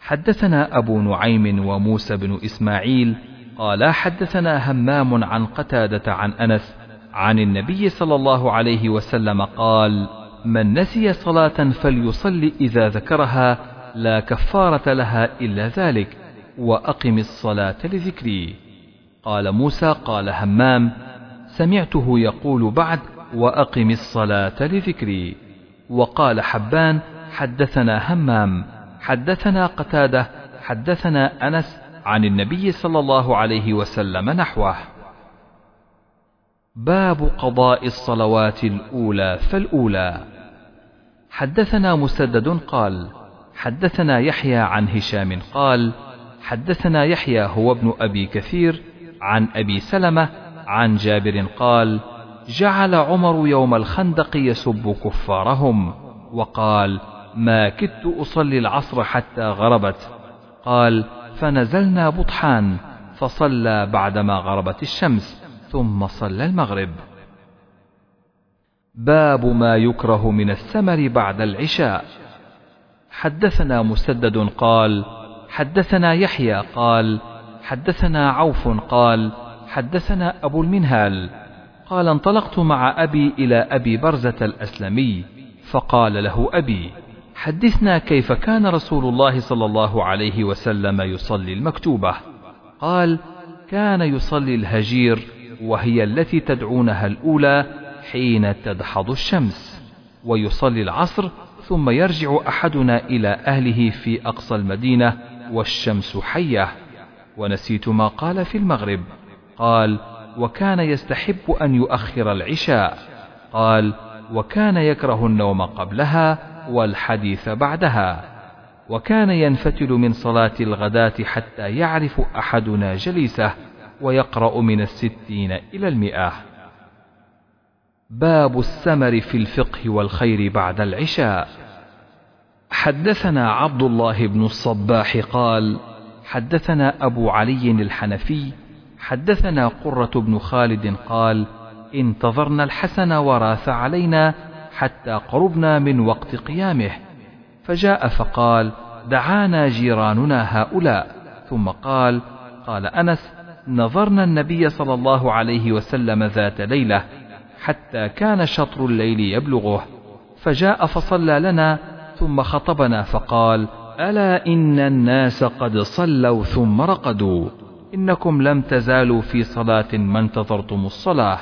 S1: حدثنا أبو نعيم وموسى بن إسماعيل قال حدثنا همام عن قتادة عن أنس عن النبي صلى الله عليه وسلم قال من نسي صلاة فليصل إذا ذكرها لا كفارة لها إلا ذلك وأقم الصلاة لذكري. قال موسى قال همام سمعته يقول بعد وأقم الصلاة لذكري. وقال حبان حدثنا همام حدثنا قتادة حدثنا أنس عن النبي صلى الله عليه وسلم نحوه. باب قضاء الصلوات الأولى فالأولى. حدثنا مسدد قال حدثنا يحيى عن هشام قال حدثنا يحيى هو ابن أبي كثير عن أبي سلمة عن جابر قال جعل عمر يوم الخندق يسب كفارهم وقال ما كدت أصلي العصر حتى غربت. قال فنزلنا بطحان فصلى بعدما غربت الشمس ثم صلى المغرب. باب ما يكره من السمر بعد العشاء. حدثنا مسدد قال حدثنا يحيى قال حدثنا عوف قال حدثنا أبو المنهال قال انطلقت مع أبي إلى أبي برزة الأسلمي فقال له أبي حدثنا كيف كان رسول الله صلى الله عليه وسلم يصلي المكتوبة؟ قال كان يصلي الهجير وهي التي تدعونها الأولى حين تدحض الشمس ويصلي العصر ثم يرجع أحدنا إلى أهله في أقصى المدينة والشمس حية. ونسيت ما قال في المغرب. قال وكان يستحب أن يؤخر العشاء. قال وكان يكره النوم قبلها والحديث بعدها. وكان ينفتل من صلاة الغداة حتى يعرف أحدنا جليسه ويقرأ من الستين إلى المئة. باب السمر في الفقه والخير بعد العشاء. حدثنا عبد الله بن الصباح قال حدثنا أبو علي الحنفي حدثنا قرة بن خالد قال انتظرنا الحسن وراث علينا حتى قربنا من وقت قيامه. فجاء فقال دعانا جيراننا هؤلاء. ثم قال قال أنس نظرنا النبي صلى الله عليه وسلم ذات ليلة حتى كان شطر الليل يبلغه. فجاء فصلى لنا ثم خطبنا فقال ألا إن الناس قد صلوا ثم رقدوا؟ إنكم لم تزالوا في صلاة ما انتظرتم الصلاة.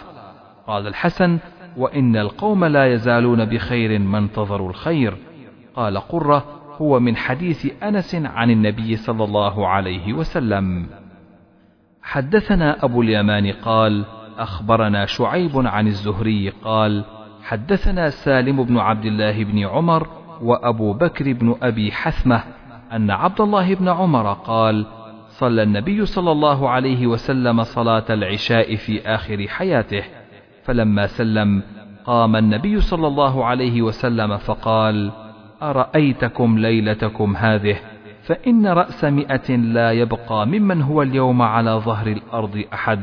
S1: قال الحسن وإن القوم لا يزالون بخير ما انتظروا الخير. قال قرة هو من حديث أنس عن النبي صلى الله عليه وسلم. حدثنا أبو اليمان قال أخبرنا شعيب عن الزهري قال حدثنا سالم بن عبد الله بن عمر وأبو بكر بن أبي حثمة أن عبد الله بن عمر قال صلى النبي صلى الله عليه وسلم صلاة العشاء في آخر حياته فلما سلم قام النبي صلى الله عليه وسلم فقال أرأيتكم ليلتكم هذه؟ فإن رأس مئة لا يبقى ممن هو اليوم على ظهر الأرض أحد.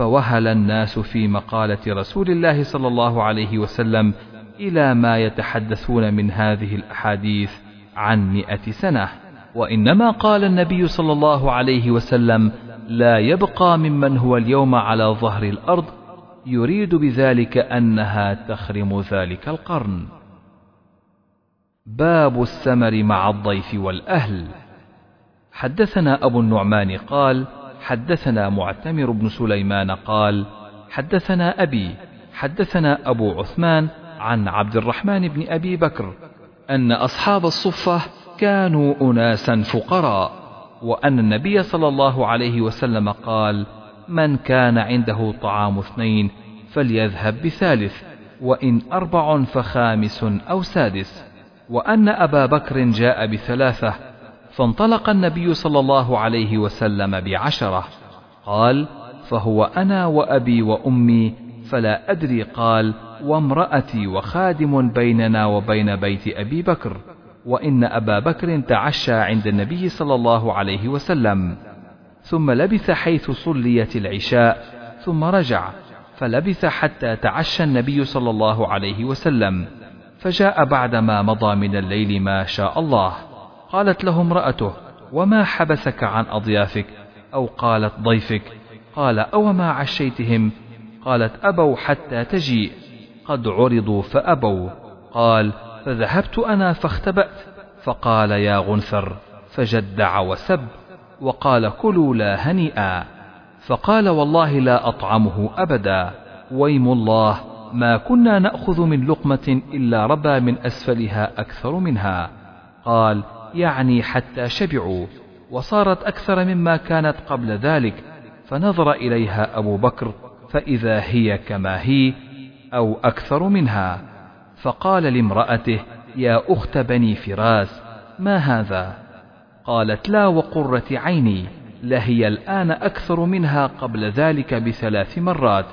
S1: فوهل الناس في مقالة رسول الله صلى الله عليه وسلم إلى ما يتحدثون من هذه الأحاديث عن مئة سنة وإنما قال النبي صلى الله عليه وسلم لا يبقى ممن هو اليوم على ظهر الأرض يريد بذلك أنها تخرم ذلك القرن. باب السمر مع الضيف والأهل. حدثنا أبو النعمان قال: حدثنا معتمر بن سليمان قال حدثنا أبي حدثنا أبو عثمان عن عبد الرحمن بن أبي بكر أن أصحاب الصفة كانوا أناسا فقراء وأن النبي صلى الله عليه وسلم قال من كان عنده طعام اثنين فليذهب بثالث وإن أربع فخامس أو سادس. وأن أبا بكر جاء بثلاثة فانطلق النبي صلى الله عليه وسلم بعشرة. قال فهو أنا وأبي وأمي فلا أدري. قال وامرأتي وخادم بيننا وبين بيت أبي بكر وإن أبا بكر تعشى عند النبي صلى الله عليه وسلم. ثم لبث حيث صليت العشاء ثم رجع فلبث حتى تعشى النبي صلى الله عليه وسلم فجاء بعدما مضى من الليل ما شاء الله. قالت له امرأته وما حبسك عن أضيافك؟ أو قالت ضيفك؟ قال أو ما عشيتهم؟ قالت أبوا حتى تجيء. قد عرضوا فأبوا. قال فذهبت أنا فاختبأت. فقال يا غنثر فجدع وسب وقال كلوا لا هنيئا. فقال والله لا أطعمه أبدا. ويم الله ما كنا نأخذ من لقمة إلا ربى من أسفلها أكثر منها. قال يعني حتى شبعوا وصارت أكثر مما كانت قبل ذلك فنظر إليها أبو بكر فإذا هي كما هي أو أكثر منها. فقال لامرأته يا أخت بني فراس ما هذا؟ قالت لا وقرة عيني لهي الآن أكثر منها قبل ذلك بثلاث مرات.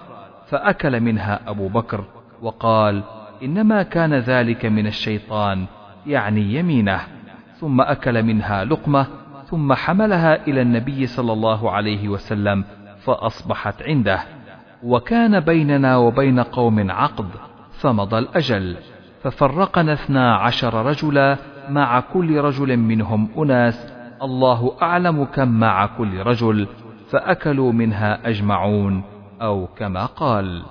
S1: فأكل منها أبو بكر وقال إنما كان ذلك من الشيطان يعني يمينه. ثم أكل منها لقمة ثم حملها إلى النبي صلى الله عليه وسلم فأصبحت عنده. وكان بيننا وبين قوم عقد فمضى الأجل. ففرقنا اثنا عشر رجلا مع كل رجل منهم أناس الله أعلم كم مع كل رجل فأكلوا منها أجمعون أو كما قال.